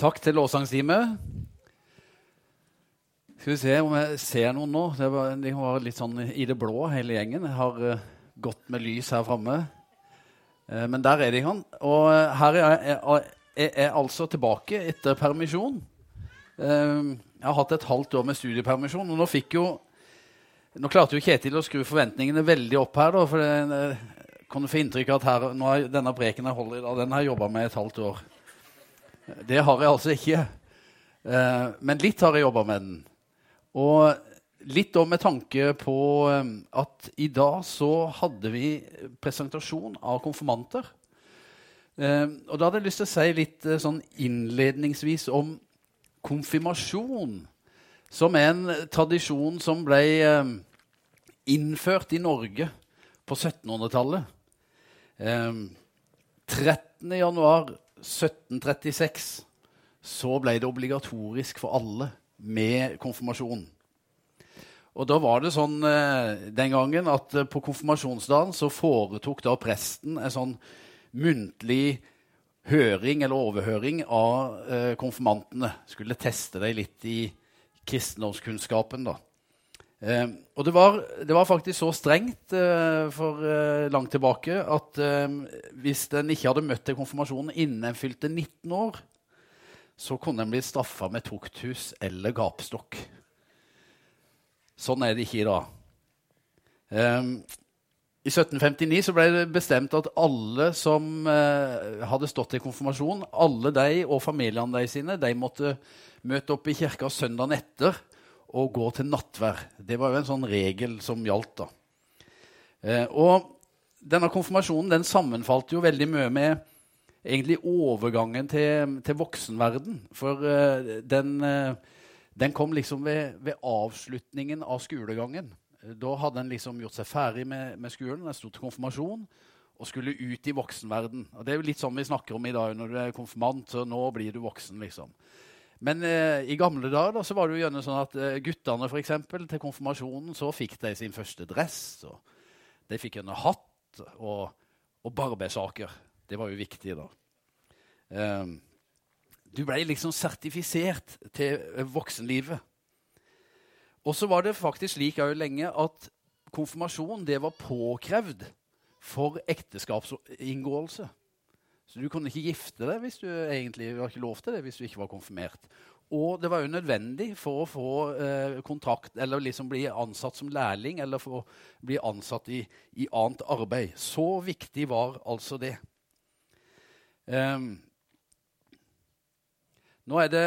Takk til lovsangsteamet. Skal vi se om jeg ser noen nå. Var, de var litt sånn i det blå, hele gjengen. Jeg har uh, gått med lys her framme. Uh, men der er de, han. Og uh, her er jeg, jeg, jeg, er altså tilbake etter permisjon. jeg har hatt et halvt år med studiepermisjon, og nå fikk jo Nå klarte jo Kjetil å skru forventningene veldig opp her, da, for det, kan du få inntrykk av at her, er denne preken jeg holder i dag, den har jeg jobba med et halvt år. Det har jeg altså ikke. men litt har jeg jobba med den. Og litt òg med tanke på eh, at i dag så hadde vi presentasjon av konfirmanter. Eh, og da hadde jeg lyst til å si litt eh, sånn innledningsvis om konfirmasjon. Som er en tradisjon som ble innført i Norge på 1700-tallet. 13.1.1736 så ble det obligatorisk for alle med konfirmasjon. Og da var det sånn eh, den gangen at eh, på konfirmasjonsdagen så foretok da presten en sånn muntlig høring eller overhøring av eh, konfirmantene. Skulle teste dem litt i kristendomskunnskapen, da. Eh, og det var, det var, faktisk så strengt eh, for eh, langt tilbake at hvis en ikke hadde møtt til konfirmasjonen innen en fylte 19 år, så kunne en bli straffa med tukthus eller gapestokk. Sånn er det ikke i dag. Um, I 1759 så ble det bestemt at alle som uh, hadde stått til konfirmasjon, alle de og familiene de sine, de måtte møte opp i kirka søndagen etter og gå til nattvær. Det var jo en sånn regel som gjaldt. da. Eh, og denne konfirmasjonen den sammenfalt jo veldig mye med egentlig overgangen til, til voksenverden. For eh, den, eh, den, kom liksom ved, ved, avslutningen av skolegangen. Da hadde en liksom gjort seg ferdig med, med skolen, en sto til konfirmasjon og skulle ut i voksenverden. Og Det er jo litt sånn vi snakker om i dag når du er konfirmant. så nå blir du voksen, liksom. Men eh, i gamle dager da, så var det jo gjerne sånn at eh, guttene for eksempel, til konfirmasjonen så fikk de sin første dress. og De fikk en hatt og, og barbersaker. Det var jo viktig, da. Um, du ble liksom sertifisert til voksenlivet. Og så var det faktisk slik òg lenge at konfirmasjon det var påkrevd for ekteskapsinngåelse. Så du kunne ikke gifte deg hvis du egentlig var ikke lov til det hvis du ikke var konfirmert. Og det var jo nødvendig for å få eh, kontrakt, eller liksom bli ansatt som lærling eller for å bli ansatt i, i annet arbeid. Så viktig var altså det. Um, nå er det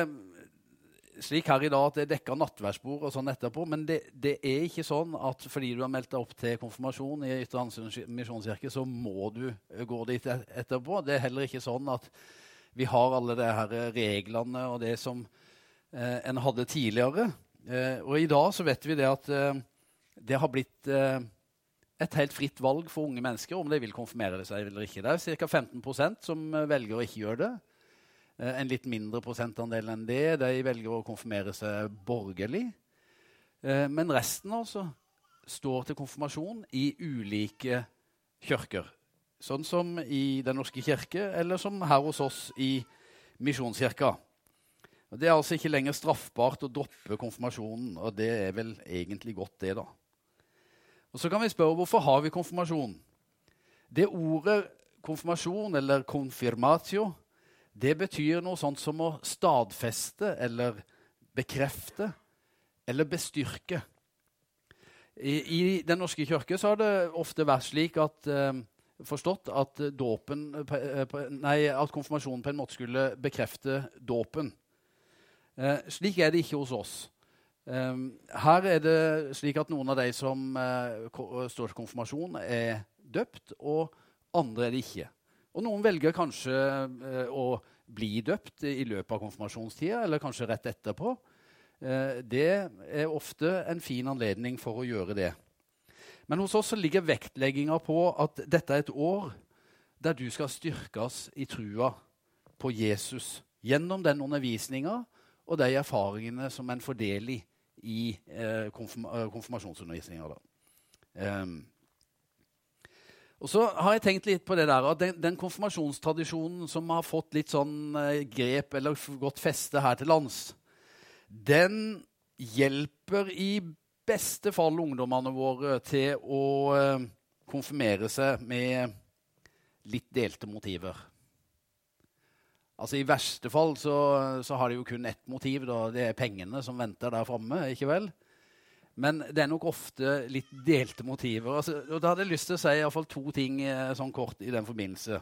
slik her i dag at det er dekka nattverdsbord og sånn etterpå, men det, det, er ikke sånn at fordi du har meldt deg opp til konfirmasjon i Ytre Ansund misjonskirke, så må du gå dit etterpå. Det er heller ikke sånn at vi har alle de her reglene og det som eh, en hadde tidligere. Eh, og i dag så vet vi det at eh, det har blitt eh, et helt fritt valg for unge mennesker om de vil konfirmere seg eller ikke. Det er ca. 15% som velger å ikke gjøre det. Eh, en litt mindre prosentandel enn det. De velger å konfirmere seg borgerlig. Eh, men resten altså står til konfirmasjon i ulike kirker. Sånn som i Den norske kirke, eller som her hos oss i Misjonskirka. Det er altså ikke lenger straffbart å droppe konfirmasjonen, og det er vel egentlig godt, det, da. Og Så kan vi spørre hvorfor har vi konfirmasjon. Det ordet konfirmasjon, eller confirmatio, det betyr noe sånt som å stadfeste eller bekrefte eller bestyrke. I, i Den norske kirke har det ofte vært slik at eh, forstått at, dåpen, eh, nei, at konfirmasjonen på en måte skulle bekrefte dåpen. Eh, slik er det ikke hos oss. Eh, her er det slik at noen av de som eh, står til konfirmasjon, er døpt, og andre er det ikke. Og noen velger kanskje eh, å bli døpt i løpet av konfirmasjonstida, eller kanskje rett etterpå. Eh, det er ofte en fin anledning for å gjøre det. Men hos oss ligger vektlegginga på at dette er et år der du skal styrkes i trua på Jesus gjennom den undervisninga og de erfaringene som en får i i eh, konfirm konfirmasjonsundervisninga. Um, Og så har jeg tenkt litt på det der, at den, den konfirmasjonstradisjonen som har fått litt sånn eh, grep eller godt feste her til lands, den hjelper i beste fall ungdommene våre til å eh, konfirmere seg med litt delte motiver. Altså I verste fall så, så har de jo kun ett motiv. da, Det er pengene som venter der framme. ikke vel? Men det er nok ofte litt delte motiver. Altså, og Da hadde jeg lyst til å si i fall to ting eh, sånn kort i den forbindelse.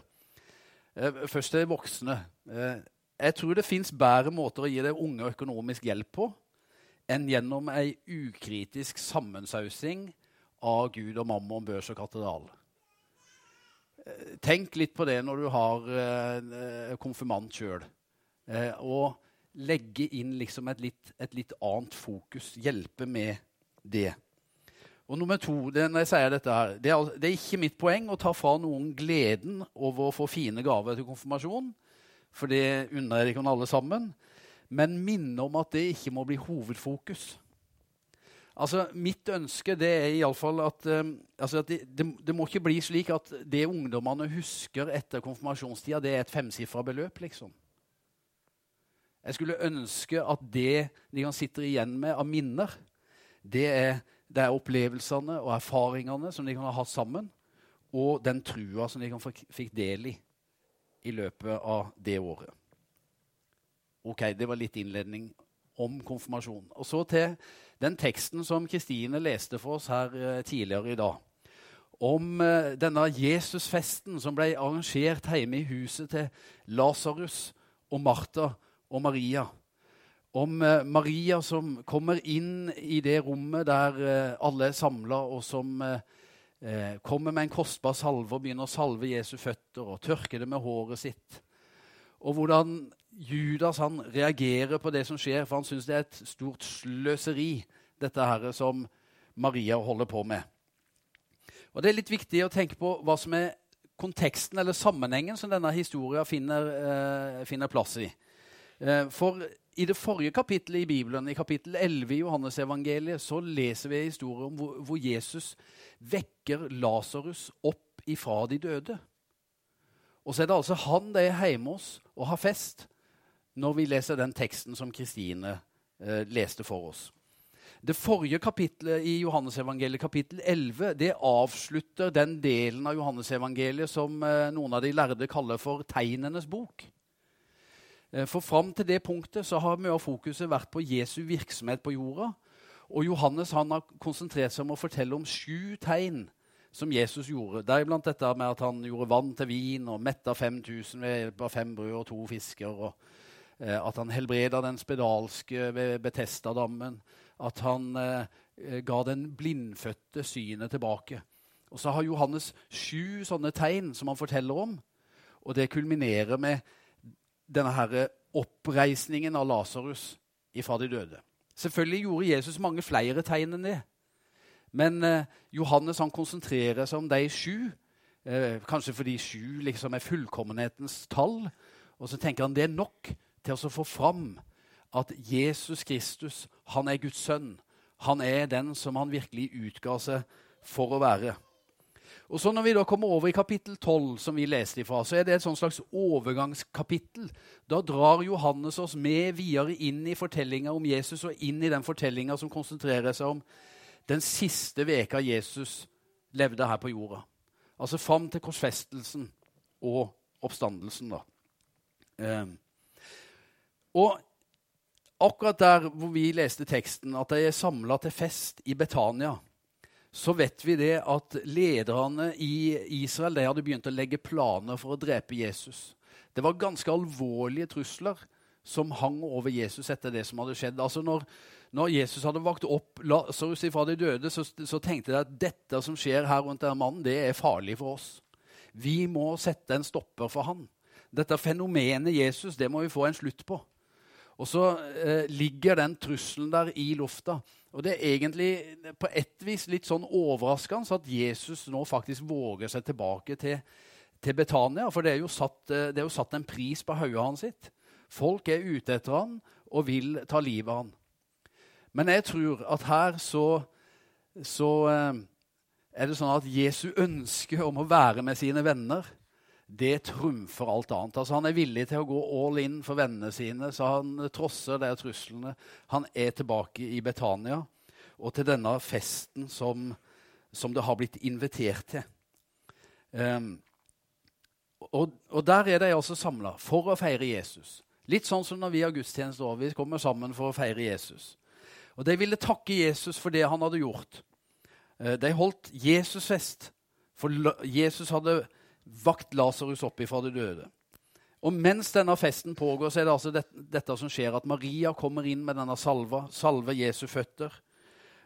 Eh, først til voksne. Eh, jeg tror det fins bedre måter å gi deg unge økonomisk hjelp på enn gjennom ei ukritisk sammensausing av Gud og mammon, børs og katedral. Tenk litt på det når du har konfirmant sjøl. Og legge inn liksom et litt, et litt annet fokus. Hjelpe med det. Og nummer to, det, når jeg sier dette her, det er, det er, ikke mitt poeng å ta fra noen gleden over å få fine gaver til konfirmasjon, for det unner jeg ikke alle sammen, men minne om at det ikke må bli hovedfokus. Altså, Mitt ønske det er iallfall at, um, altså at det, det, det, må ikke bli slik at det ungdommene husker etter konfirmasjonstida, det er et femsifra beløp, liksom. Jeg skulle ønske at det de kan sitte igjen med av minner, det er, det er, opplevelsene og erfaringene som de kan ha hatt sammen, og den trua som de kan fikk del i i løpet av det året. Ok, Det var litt innledning om konfirmasjon. Og så til den teksten som Kristine leste for oss her eh, tidligere i dag. Om eh, denne Jesusfesten som ble arrangert hjemme i huset til Lasarus og Martha og Maria om eh, Maria som kommer inn i det rommet der eh, alle er samla, og som eh, kommer med en kostbar salve og begynner å salve Jesu føtter og tørke det med håret sitt. Og hvordan Judas han reagerer på det som skjer, for han syns det er et stort sløseri, dette her som Maria holder på med. Og Det er litt viktig å tenke på hva som er konteksten eller sammenhengen som denne historien finner, finner plass i. For i det forrige kapittelet i Bibelen, i kapittel 11 i Johannesevangeliet, så leser vi en historie om hvor, hvor Jesus vekker Lasarus opp ifra de døde. Og så er det altså han det er hjemme hos og har fest, når vi leser den teksten som Kristine eh, leste for oss. Det forrige kapittelet i Johannesevangeliet, kapittel 11, det avslutter den delen av Johannesevangeliet som eh, noen av de lærde kaller for tegnenes bok. Eh, for fram til det punktet så har mye av fokuset vært på Jesu virksomhet på jorda. Og Johannes han har konsentrert seg om å fortelle om sju tegn som Jesus gjorde. Deriblant dette med at han gjorde vann til vin og metta 5000 ved hjelp av fem brød og to fisker. og eh, At han helbreda den spedalske ved Betestadammen. At han eh, ga den blindfødte synet tilbake. Og så har Johannes sju sånne tegn som han forteller om. Og det kulminerer med denne her oppreisningen av Lasarus ifra de døde. Selvfølgelig gjorde Jesus mange flere tegn enn det. Men eh, Johannes han konsentrerer seg om de sju. Eh, kanskje fordi sju liksom er fullkommenhetens tall. Og så tenker han det er nok til å få fram at Jesus Kristus han er Guds sønn. Han er den som han virkelig utga seg for å være. Og så Når vi da kommer over i kapittel 12, som vi leste ifra, så er det et sånn slags overgangskapittel. Da drar Johannes oss med videre inn i fortellinga om Jesus og inn i den fortellinga som konsentrerer seg om den siste veka Jesus levde her på jorda. Altså fram til korsfestelsen og oppstandelsen. da. Eh. Og akkurat der hvor vi leste teksten, at de er samla til fest i Betania så vet vi det at lederne i Israel de hadde begynt å legge planer for å drepe Jesus. Det var ganske alvorlige trusler som hang over Jesus etter det som hadde skjedd. Altså når, når Jesus hadde vakt opp Lasarus fra de døde, så, så, tenkte de at dette som skjer her rundt denne mannen, det er farlig for oss. Vi må sette en stopper for han. Dette fenomenet Jesus det må vi få en slutt på. Og så eh, ligger den trusselen der i lufta. Og Det er egentlig på et vis litt sånn overraskende at Jesus nå faktisk våger seg tilbake til, til Betania. For det er, satt, det er, jo satt, en pris på hodet hans sitt. Folk er ute etter han og vil ta livet av han. Men jeg tror at her så, så, eh, er det sånn at Jesu ønske om å være med sine venner det trumfer alt annet. Altså, han er villig til å gå all in for vennene sine, så han trosser de truslene. Han er tilbake i Betania og til denne festen som, som det har blitt invitert til. Um, og, og, der er de altså samla for å feire Jesus. Litt sånn som når vi har gudstjeneste og Vi kommer sammen for å feire Jesus. Og De ville takke Jesus for det han hadde gjort. Eh, de holdt Jesus-fest, for Jesus hadde vakt Lasarus opp ifra de døde. Og mens denne festen pågår, så er det altså dette, dette som skjer, at Maria kommer inn med denne salva, salver Jesu føtter,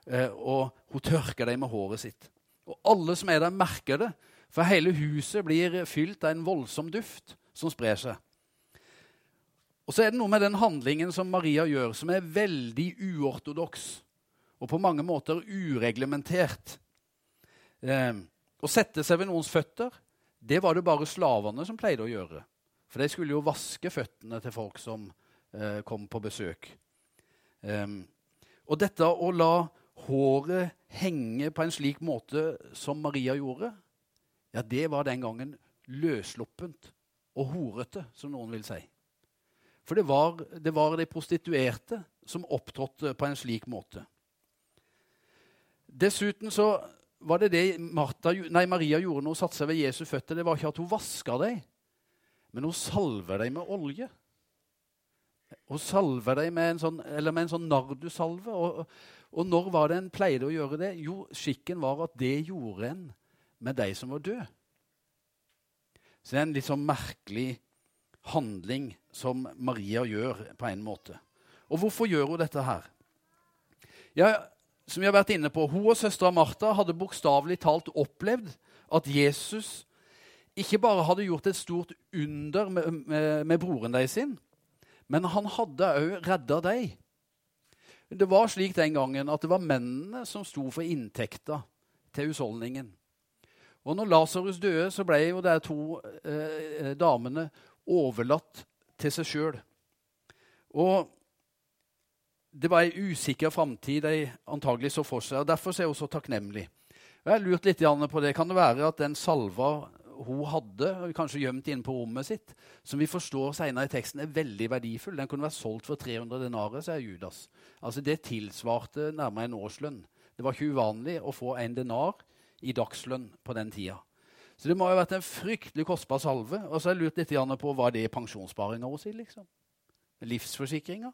eh, og hun tørker dem med håret sitt. Og alle som er der, merker det, for hele huset blir fylt av en voldsom duft som sprer seg. Og så er det noe med den handlingen som Maria gjør, som er veldig uortodoks og på mange måter ureglementert. Eh, å sette seg ved noens føtter det var det bare slavene som pleide å gjøre. For de skulle jo vaske føttene til folk som eh, kom på besøk. Um, og dette å la håret henge på en slik måte som Maria gjorde, ja, det var den gangen løssluppent og horete, som noen vil si. For det var, det var de prostituerte som opptrådte på en slik måte. Dessuten så var det det Martha, nei, Maria gjorde når hun satte seg ved Jesu føtter. Det var ikke at hun vaska dem, men hun salver dem med olje. Hun salver dem med en sånn, eller med en sånn nardusalve. Og, og når var det en pleide å gjøre det? Jo, skikken var at det gjorde en med de som var døde. Så det er en litt sånn merkelig handling som Maria gjør på en måte. Og hvorfor gjør hun dette her? Ja, som vi har vært inne på, Hun og søstera Martha hadde bokstavelig talt opplevd at Jesus ikke bare hadde gjort et stort under med, med, med broren deres sin, men han hadde òg redda dem. Det var slik den gangen at det var mennene som sto for inntekta til husholdningen. Og når Lasarus døde, så ble jo de to eh, damene overlatt til seg sjøl. Og det var ei usikker framtid de antagelig så for seg. og Derfor er hun så takknemlig. Og jeg har lurt litt på det. Kan det være at den salva hun hadde, kanskje gjemt inne på rommet sitt, som vi forstår senere i teksten, er veldig verdifull? Den kunne vært solgt for 300 denarer, sier Judas. Altså Det tilsvarte nærmere en årslønn. Det var ikke uvanlig å få en denar i dagslønn på den tida. Så det må ha vært en fryktelig kostbar salve. Og så har jeg lurt litt på hva det er pensjonssparinga hennes, liksom. Livsforsikringa.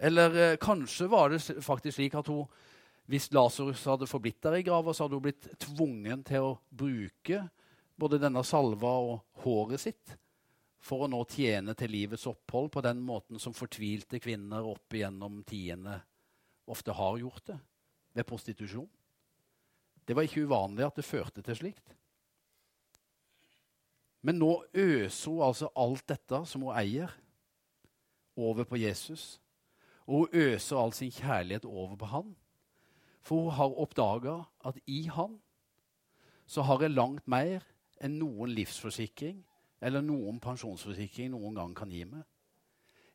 Eller eh, kanskje var det faktisk slik at hun, hvis Lasarus hadde forblitt der i grava, så hadde hun blitt tvungen til å bruke både denne salva og håret sitt for å nå tjene til livets opphold på den måten som fortvilte kvinner opp igjennom tiende ofte har gjort det, ved prostitusjon. Det var ikke uvanlig at det førte til slikt. Men nå øser hun altså alt dette som hun eier, over på Jesus. Og hun øser all sin kjærlighet over på han. For hun har oppdaga at i han så har jeg langt mer enn noen livsforsikring eller noen pensjonsforsikring noen gang kan gi meg.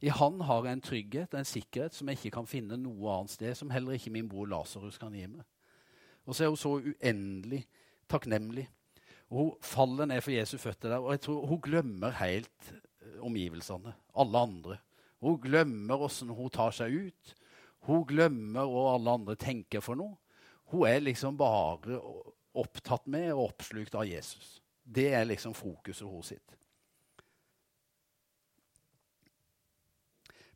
I han har jeg en trygghet og en sikkerhet som jeg ikke kan finne noe annet sted, som heller ikke min bror Lasarus kan gi meg. Og så er hun så uendelig takknemlig. Og Hun faller ned for Jesu føtter der, og jeg tror hun glemmer helt eh, omgivelsene. Alle andre. Hun glemmer åssen hun tar seg ut. Hun glemmer hva alle andre tenker for noe. Hun er liksom bare opptatt med og oppslukt av Jesus. Det er liksom fokuset hos sitt.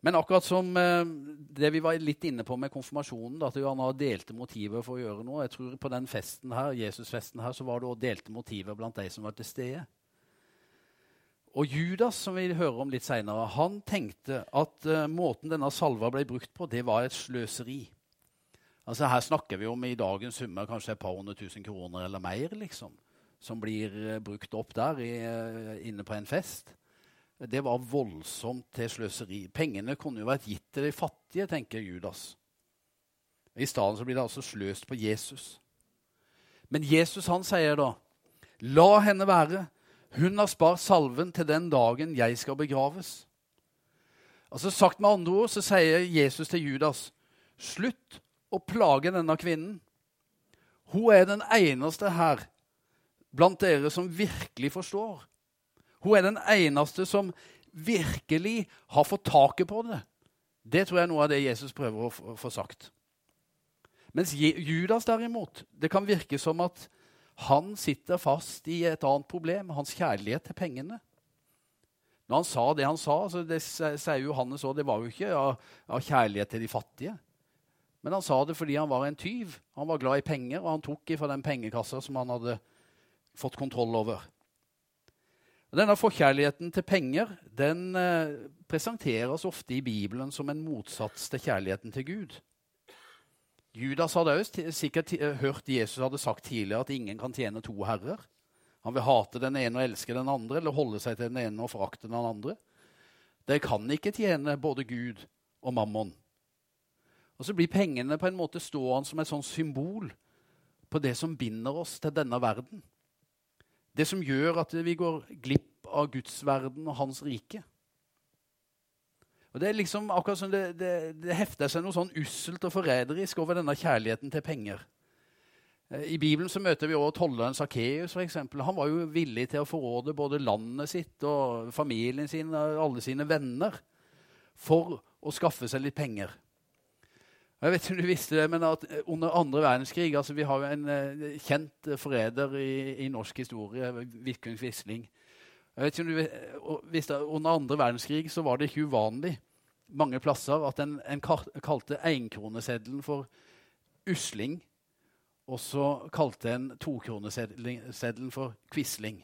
Men akkurat som eh, det vi var litt inne på med konfirmasjonen, at han har delte motiver for å gjøre noe Jeg tror På den festen her, Jesusfesten her, så var det også delte motiver blant de som var til stede. Og Judas, som vi hører om litt senere, han tenkte at uh, måten denne salva ble brukt på, det var et sløseri. Altså Her snakker vi om i dagens summer kanskje et par hundre tusen kroner eller mer, liksom, som blir uh, brukt opp der i, uh, inne på en fest. Det var voldsomt til sløseri. Pengene kunne jo vært gitt til de fattige, tenker Judas. I stedet blir det altså sløst på Jesus. Men Jesus han sier da, la henne være. Hun har spart salven til den dagen jeg skal begraves. Altså Sagt med andre ord så sier Jesus til Judas.: Slutt å plage denne kvinnen. Hun er den eneste her blant dere som virkelig forstår. Hun er den eneste som virkelig har fått taket på det. Det tror jeg er noe av det Jesus prøver å få sagt. Mens Judas derimot, det kan virke som at han sitter fast i et annet problem, hans kjærlighet til pengene. Når han sa det han sa, så det sier Johannes òg, det var jo ikke av, av, kjærlighet til de fattige. Men han sa det fordi han var en tyv. Han var glad i penger, og han tok ifra den pengekassa som han hadde fått kontroll over. Denne forkjærligheten til penger den eh, presenteres ofte i Bibelen som en motsats til kjærligheten til Gud. Judas hadde også sikkert hørt Jesus hadde sagt tidligere at ingen kan tjene to herrer. Han vil hate den ene og elske den andre, eller holde seg til den ene og forakte den andre. Dere kan ikke tjene både Gud og mammon. Og så blir pengene på en måte stående som et sånt symbol på det som binder oss til denne verden. Det som gjør at vi går glipp av Guds verden og Hans rike. Og Det er liksom akkurat som det, det, det hefter seg noe sånn usselt og forræderisk over denne kjærligheten til penger. Eh, I Bibelen så møter vi også tolleren Sakkeus. Han var jo villig til å forråde både landet sitt og familien sin og alle sine venner for å skaffe seg litt penger. Jeg vet ikke om du visste det, men at Under andre verdenskrig altså Vi har jo en uh, kjent forræder i, i, norsk historie, Vidkun Quisling. Jeg vet ikke om du visste, Under andre verdenskrig så var det ikke uvanlig mange plasser at en, en kalte enkroneseddelen for usling. Og så kalte en tokroneseddelen for quisling.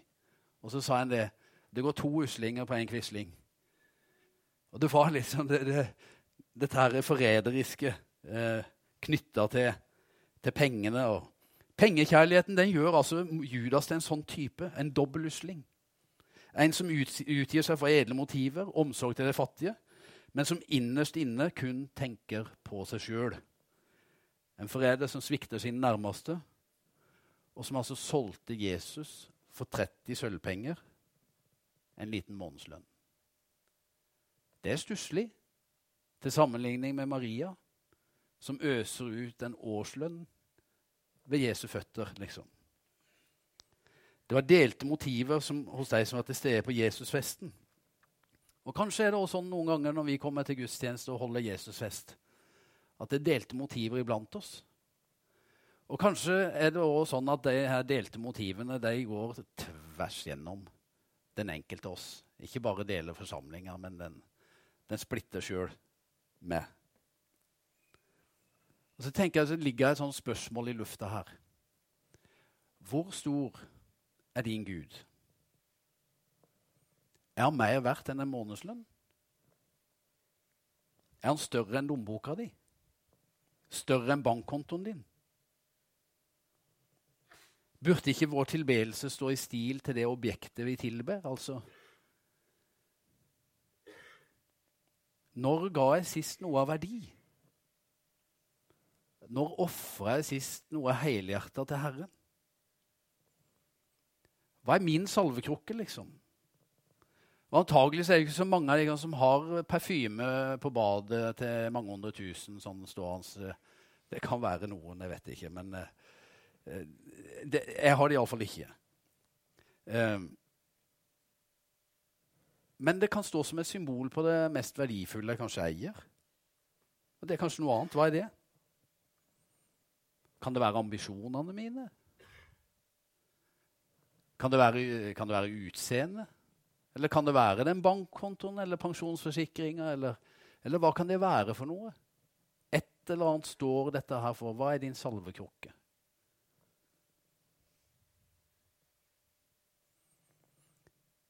Og så sa en det. Det går to uslinger på én quisling. Og det var liksom det, det, dette her forræderiske eh, knytta til, til, pengene. og Pengekjærligheten den gjør altså Judas til en sånn type, en dobbel usling. En som utgir seg for edle motiver, omsorg til de fattige, men som innerst inne kun tenker på seg sjøl. En forræder som svikter sine nærmeste, og som altså solgte Jesus for 30 sølvpenger, en liten månedslønn. Det er stusslig til sammenligning med Maria, som øser ut en årslønn ved Jesu føtter, liksom. Det var delte motiver som, hos de som var til stede på Jesusfesten. Og Kanskje er det også sånn noen ganger når vi kommer til gudstjeneste og holder Jesusfest, at det er delte motiver iblant oss. Og kanskje er det også sånn at de her delte motivene de går tvers gjennom den enkelte oss. Ikke bare deler forsamlinger, men den, den splitter sjøl med. Og så tenker jeg, så ligger et sånt spørsmål i lufta her. Hvor stor er din Gud? Er han mer verdt enn en månedslønn? Er han større enn lommeboka di? Større enn bankkontoen din? Burde ikke vår tilbedelse stå i stil til det objektet vi tilber? Altså Når ga jeg sist noe av verdi? Når ofra jeg sist noe helhjerta til Herren? Hva er min salvekrukke, liksom? Og Antagelig er det ikke så mange av de som har parfyme på badet til mange hundre tusen. sånn stående. Det kan være noen, jeg vet ikke. Men uh, det, jeg har det iallfall ikke. Men det kan stå som et symbol på det mest verdifulle jeg kanskje eier. Og det er kanskje noe annet. Hva er det? Kan det være ambisjonene mine? Kan det være, kan det være utseende? Eller kan det være den bankkontoen eller pensjonsforsikringa? Eller, eller, hva kan det være for noe? Et eller annet står dette her for. Hva er din salvekrukke?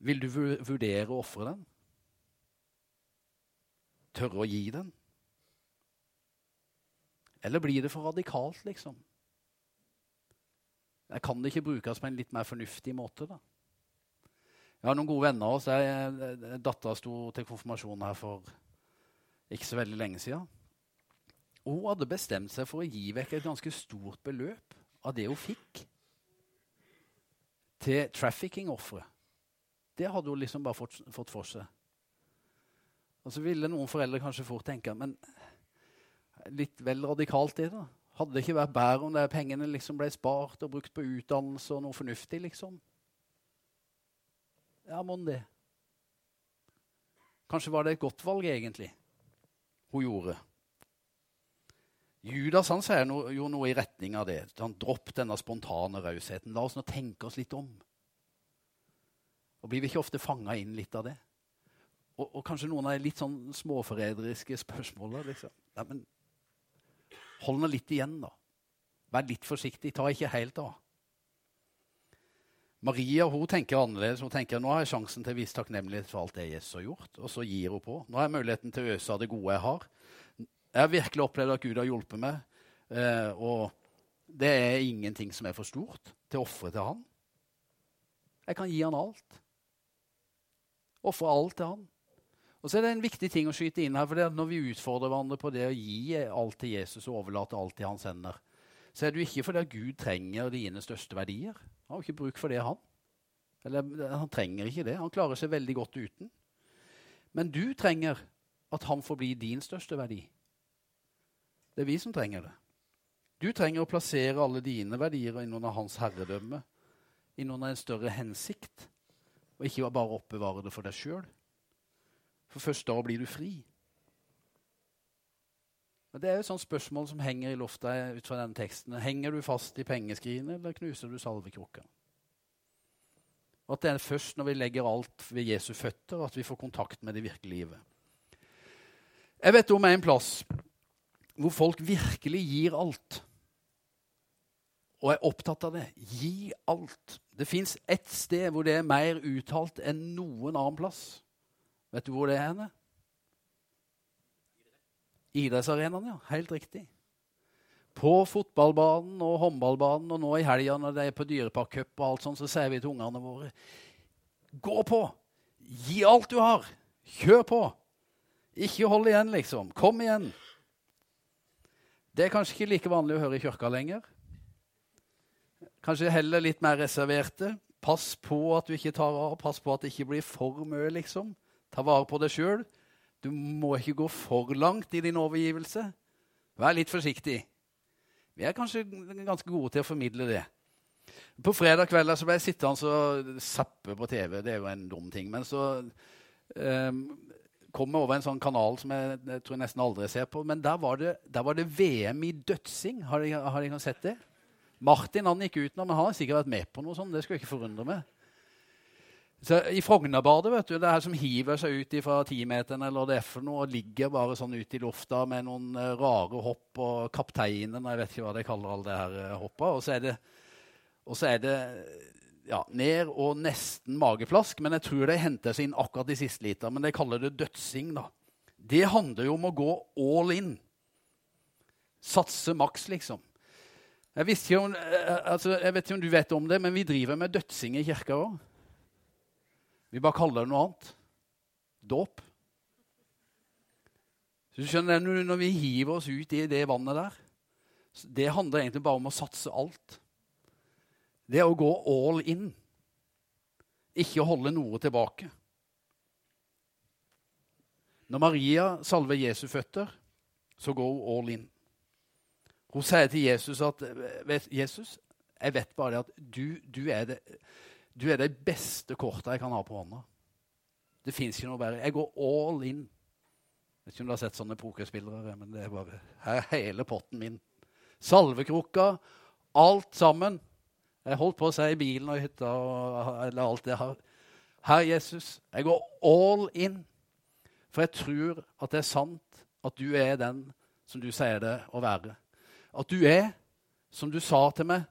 Vil du vurdere å ofre den? Tørre å gi den? Eller blir det for radikalt, liksom? Jeg kan det ikke brukes på en litt mer fornuftig måte, da? Jeg har noen gode venner av oss. Dattera sto til konfirmasjon her for ikke så veldig lenge siden. Hun hadde bestemt seg for å gi vekk et ganske stort beløp av det hun fikk, til trafficking-ofre. Det hadde hun liksom bare fått, fått, for seg. Og så ville noen foreldre kanskje fort tenke men litt vel radikalt, det, da. Hadde det ikke vært bedre om de pengene liksom ble spart og brukt på utdannelse og noe fornuftig, liksom? Ja, mon det. Kanskje var det et godt valg, egentlig, hun gjorde. Judas han sier no, jo noe i retning av det. Han Dropp denne spontane rausheten. La oss nå tenke oss litt om. Og Blir vi ikke ofte fanga inn litt av det? Og, og, kanskje noen av de litt sånn småforræderiske spørsmåla. Liksom. Ja, men hold nå litt igjen, da. Vær litt forsiktig. Ta ikke helt av. Maria hun tenker annerledes. Hun tenker nå har jeg sjansen til å vise takknemlighet for alt det Jesus har gjort. Og så gir hun på. Nå har jeg muligheten til å øse av det gode jeg har. Jeg har virkelig opplevd at Gud har hjulpet meg. Eh, og det er ingenting som er for stort til å ofre til Han. Jeg kan gi Han alt. Ofre alt til Han. Og så er det en viktig ting å skyte inn her, for når vi utfordrer hverandre på det å gi alt til Jesus og overlate alt i hans hender, så er det jo ikke fordi at Gud trenger dine største verdier. Han har ikke bruk for det, han. Eller han trenger ikke det. Han klarer seg veldig godt uten. Men du trenger at han får bli din største verdi. Det er vi som trenger det. Du trenger å plassere alle dine verdier innunder hans herredømme, innunder en større hensikt, og ikke bare oppbevare det for deg sjøl. For først da blir du fri. Men Det er jo et sånt spørsmål som henger i lufta ut fra denne teksten. Henger du fast i pengeskrinet, eller knuser du salvekrukka? At det er først når vi legger alt ved Jesu føtter, at vi får kontakt med det virkelige livet. Jeg vet om en plass hvor folk virkelig gir alt. Og er opptatt av det. Gi alt. Det fins ett sted hvor det er mer uttalt enn noen annen plass. Vet du hvor det er henne? Idrettsarenaen, ja. Helt riktig. På fotballbanen og håndballbanen og nå i helga når det er på Dyreparkcup og alt sånt, så sier vi til ungene våre Gå på! Gi alt du har! Kjør på! Ikke hold igjen, liksom. Kom igjen. Det er kanskje ikke like vanlig å høre i kirka lenger. Kanskje heller litt mer reserverte. Pass på at du ikke tar av. Pass på at det ikke blir for mye, liksom. Ta vare på deg sjøl. Du må ikke gå for langt i din overgivelse. Vær litt forsiktig. Vi er kanskje ganske gode til å formidle det. På fredag kveld så ble jeg sittende og zappe på TV. Det er jo en dum ting. Men så um, kom jeg over en sånn kanal som jeg, jeg, tror jeg nesten aldri ser på. Men der var det, der var det VM i dødsing. Har dere sett det? Martin han gikk ut nå, men han har sikkert vært med på noe sånt. Det skulle jeg ikke forundre meg. Så I Frognerbadet, vet du, det er som hiver seg ut fra timeteren eller det er for noe, og ligger bare sånn ute i lufta med noen uh, rare hopp og kapteinen Jeg vet ikke hva de kaller alle det her uh, hoppa. Og så er det, så er det ja, ned og nesten mageplask, men jeg tror de henter seg inn akkurat i siste liter. Men de kaller det dødsing. da. Det handler jo om å gå all in. Satse maks, liksom. Jeg, om, uh, altså, jeg vet ikke om du vet om det, men vi driver med dødsing i kirka òg. Vi bare kaller det noe annet. Dåp. Så du skjønner, Når vi hiver oss ut i det vannet der, det handler egentlig bare om å satse alt. Det er å gå all in. Ikke holde noe tilbake. Når Maria salver Jesu føtter, så går hun all in. Hun sier til Jesus at 'Jesus, jeg vet bare at du, du er det du er det beste kortet jeg kan ha på hånda. Det fins ikke noe bedre. Jeg går all in. Jeg vet ikke om du har sett sånne pokerspillere, men det er bare her er hele potten min. Salvekrukka, alt sammen. Jeg holdt på å si i bilen og hytta og, eller alt det her. Herre Jesus, jeg går all in. For jeg tror at det er sant at du er den som du sier det å være. At du er, som du sa til meg,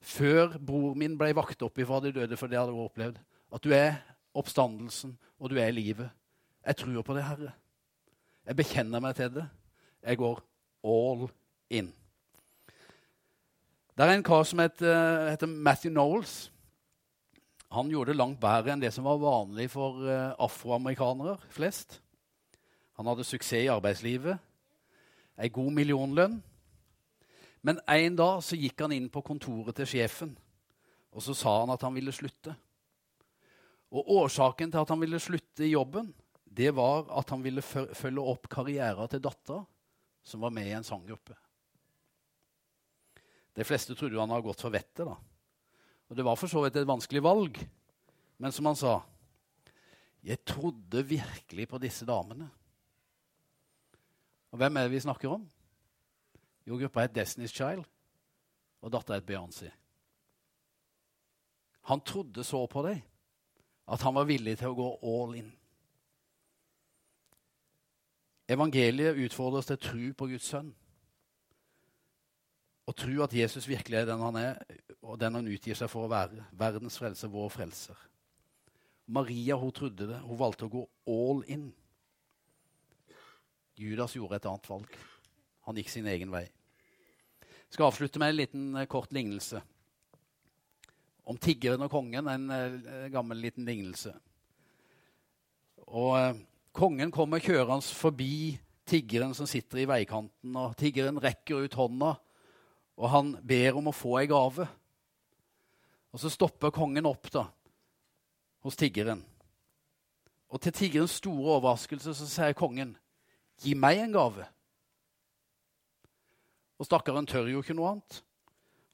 før bror min ble vakt opp ifra de døde, for det hadde hun opplevd. At du er oppstandelsen, og du er livet. Jeg tror på det, Herre. Jeg bekjenner meg til det. Jeg går all in. Det er en kar som heter, heter Matthew Knowles. Han gjorde det langt bedre enn det som var vanlig for uh, afroamerikanere flest. Han hadde suksess i arbeidslivet, ei god millionlønn, men en dag så gikk han inn på kontoret til sjefen, og så sa han at han ville slutte. Og Årsaken til at han ville slutte i jobben, det var at han ville følge opp karrieren til dattera, som var med i en sanggruppe. De fleste trodde han hadde gått for vettet. da. Og Det var for så vidt et vanskelig valg. Men som han sa Jeg trodde virkelig på disse damene. Og hvem er det vi snakker om? Jo, gruppa het Destiny's Child, og dattera het Beyoncé. Han trodde så på dem at han var villig til å gå all in. Evangeliet utfordrer oss til å tro på Guds sønn. Og tro at Jesus virkelig er den han er, og den han utgir seg for å være. Verdens frelser, vår frelser. Maria hun trodde det. Hun valgte å gå all in. Judas gjorde et annet valg. Han gikk sin egen vei. Jeg skal avslutte med en liten eh, kort lignelse. Om tiggeren og kongen, en uh, gammel liten lignelse. Og uh, Kongen kommer kjørende forbi tiggeren som sitter i veikanten. og Tiggeren rekker ut hånda, og han ber om å få ei gave. Og Så stopper kongen opp da, hos tiggeren. Og til tiggerens store overraskelse så sier kongen, 'Gi meg en gave'. Og stakkaren tør jo ikke noe annet.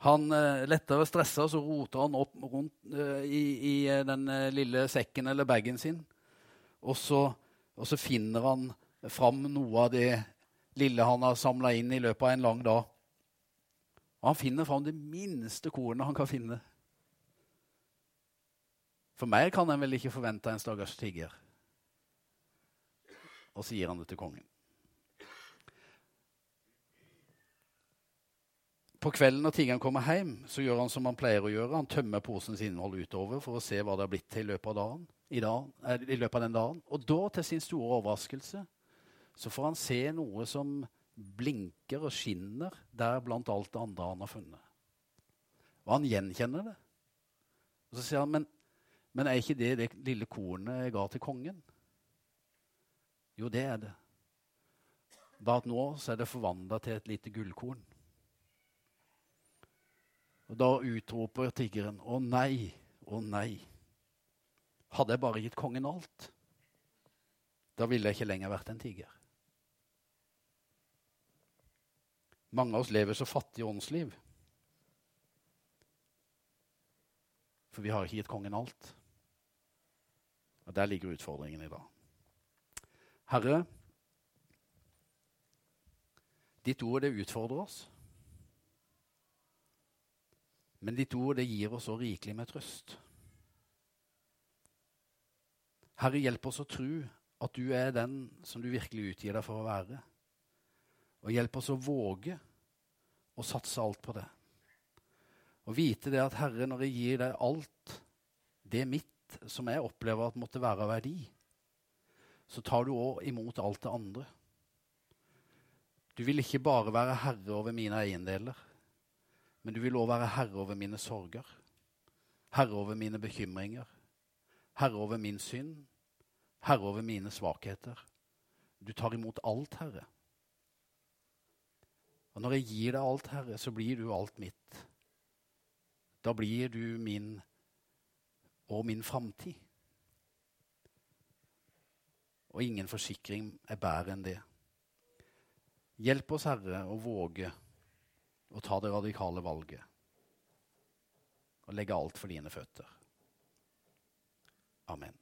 Han eh, lettere stressa, så roter han opp rundt eh, i, i, eh, den lille sekken eller bagen sin. Og så og så finner han fram noe av det lille han har samla inn i løpet av en lang dag. Og han finner fram det minste kornet han kan finne. For mer kan en vel ikke forvente en stakkars tigger. Og så gir han det til kongen. På kvelden når tiggeren kommer hjem, så gjør han som han pleier å gjøre. Han tømmer posens innhold utover for å se hva det har blitt til i løpet av dagen i, dag, eh, i løpet av den dagen. Og da, til sin store overraskelse, så får han se noe som blinker og skinner der blant alt det andre han har funnet. Og han gjenkjenner det. Og så sier han, men, men er ikke det det lille kornet jeg ga til kongen? Jo, det er det. Bare at nå så er det forvandla til et lite gullkorn. Og Da utroper tiggeren, å nei, å nei. Hadde jeg bare gitt kongen alt, da ville jeg ikke lenger vært en tiger. Mange av oss lever så fattige åndsliv. For vi har ikke gitt kongen alt. Og Der ligger utfordringen i dag. Herre, ditt ord det utfordrer oss. Men ditt ord det gir oss så rikelig med trøst. Herre, hjelp oss å tro at du er den som du virkelig utgir deg for å være. Og hjelp oss å våge å satse alt på det. Og vite det at Herre, når jeg gir deg alt det mitt som jeg opplever at måtte være av verdi, så tar du òg imot alt det andre. Du vil ikke bare være herre over mine eiendeler, men du vil òg være herre over mine sorger, herre over mine bekymringer, Herre over min synd, Herre over mine svakheter. Du tar imot alt, Herre. Og når jeg gir deg alt, Herre, så blir du alt mitt. Da blir du min og min framtid. Og ingen forsikring er bedre enn det. Hjelp oss, Herre, å våge å ta det radikale valget og legge alt for dine føtter. Amen.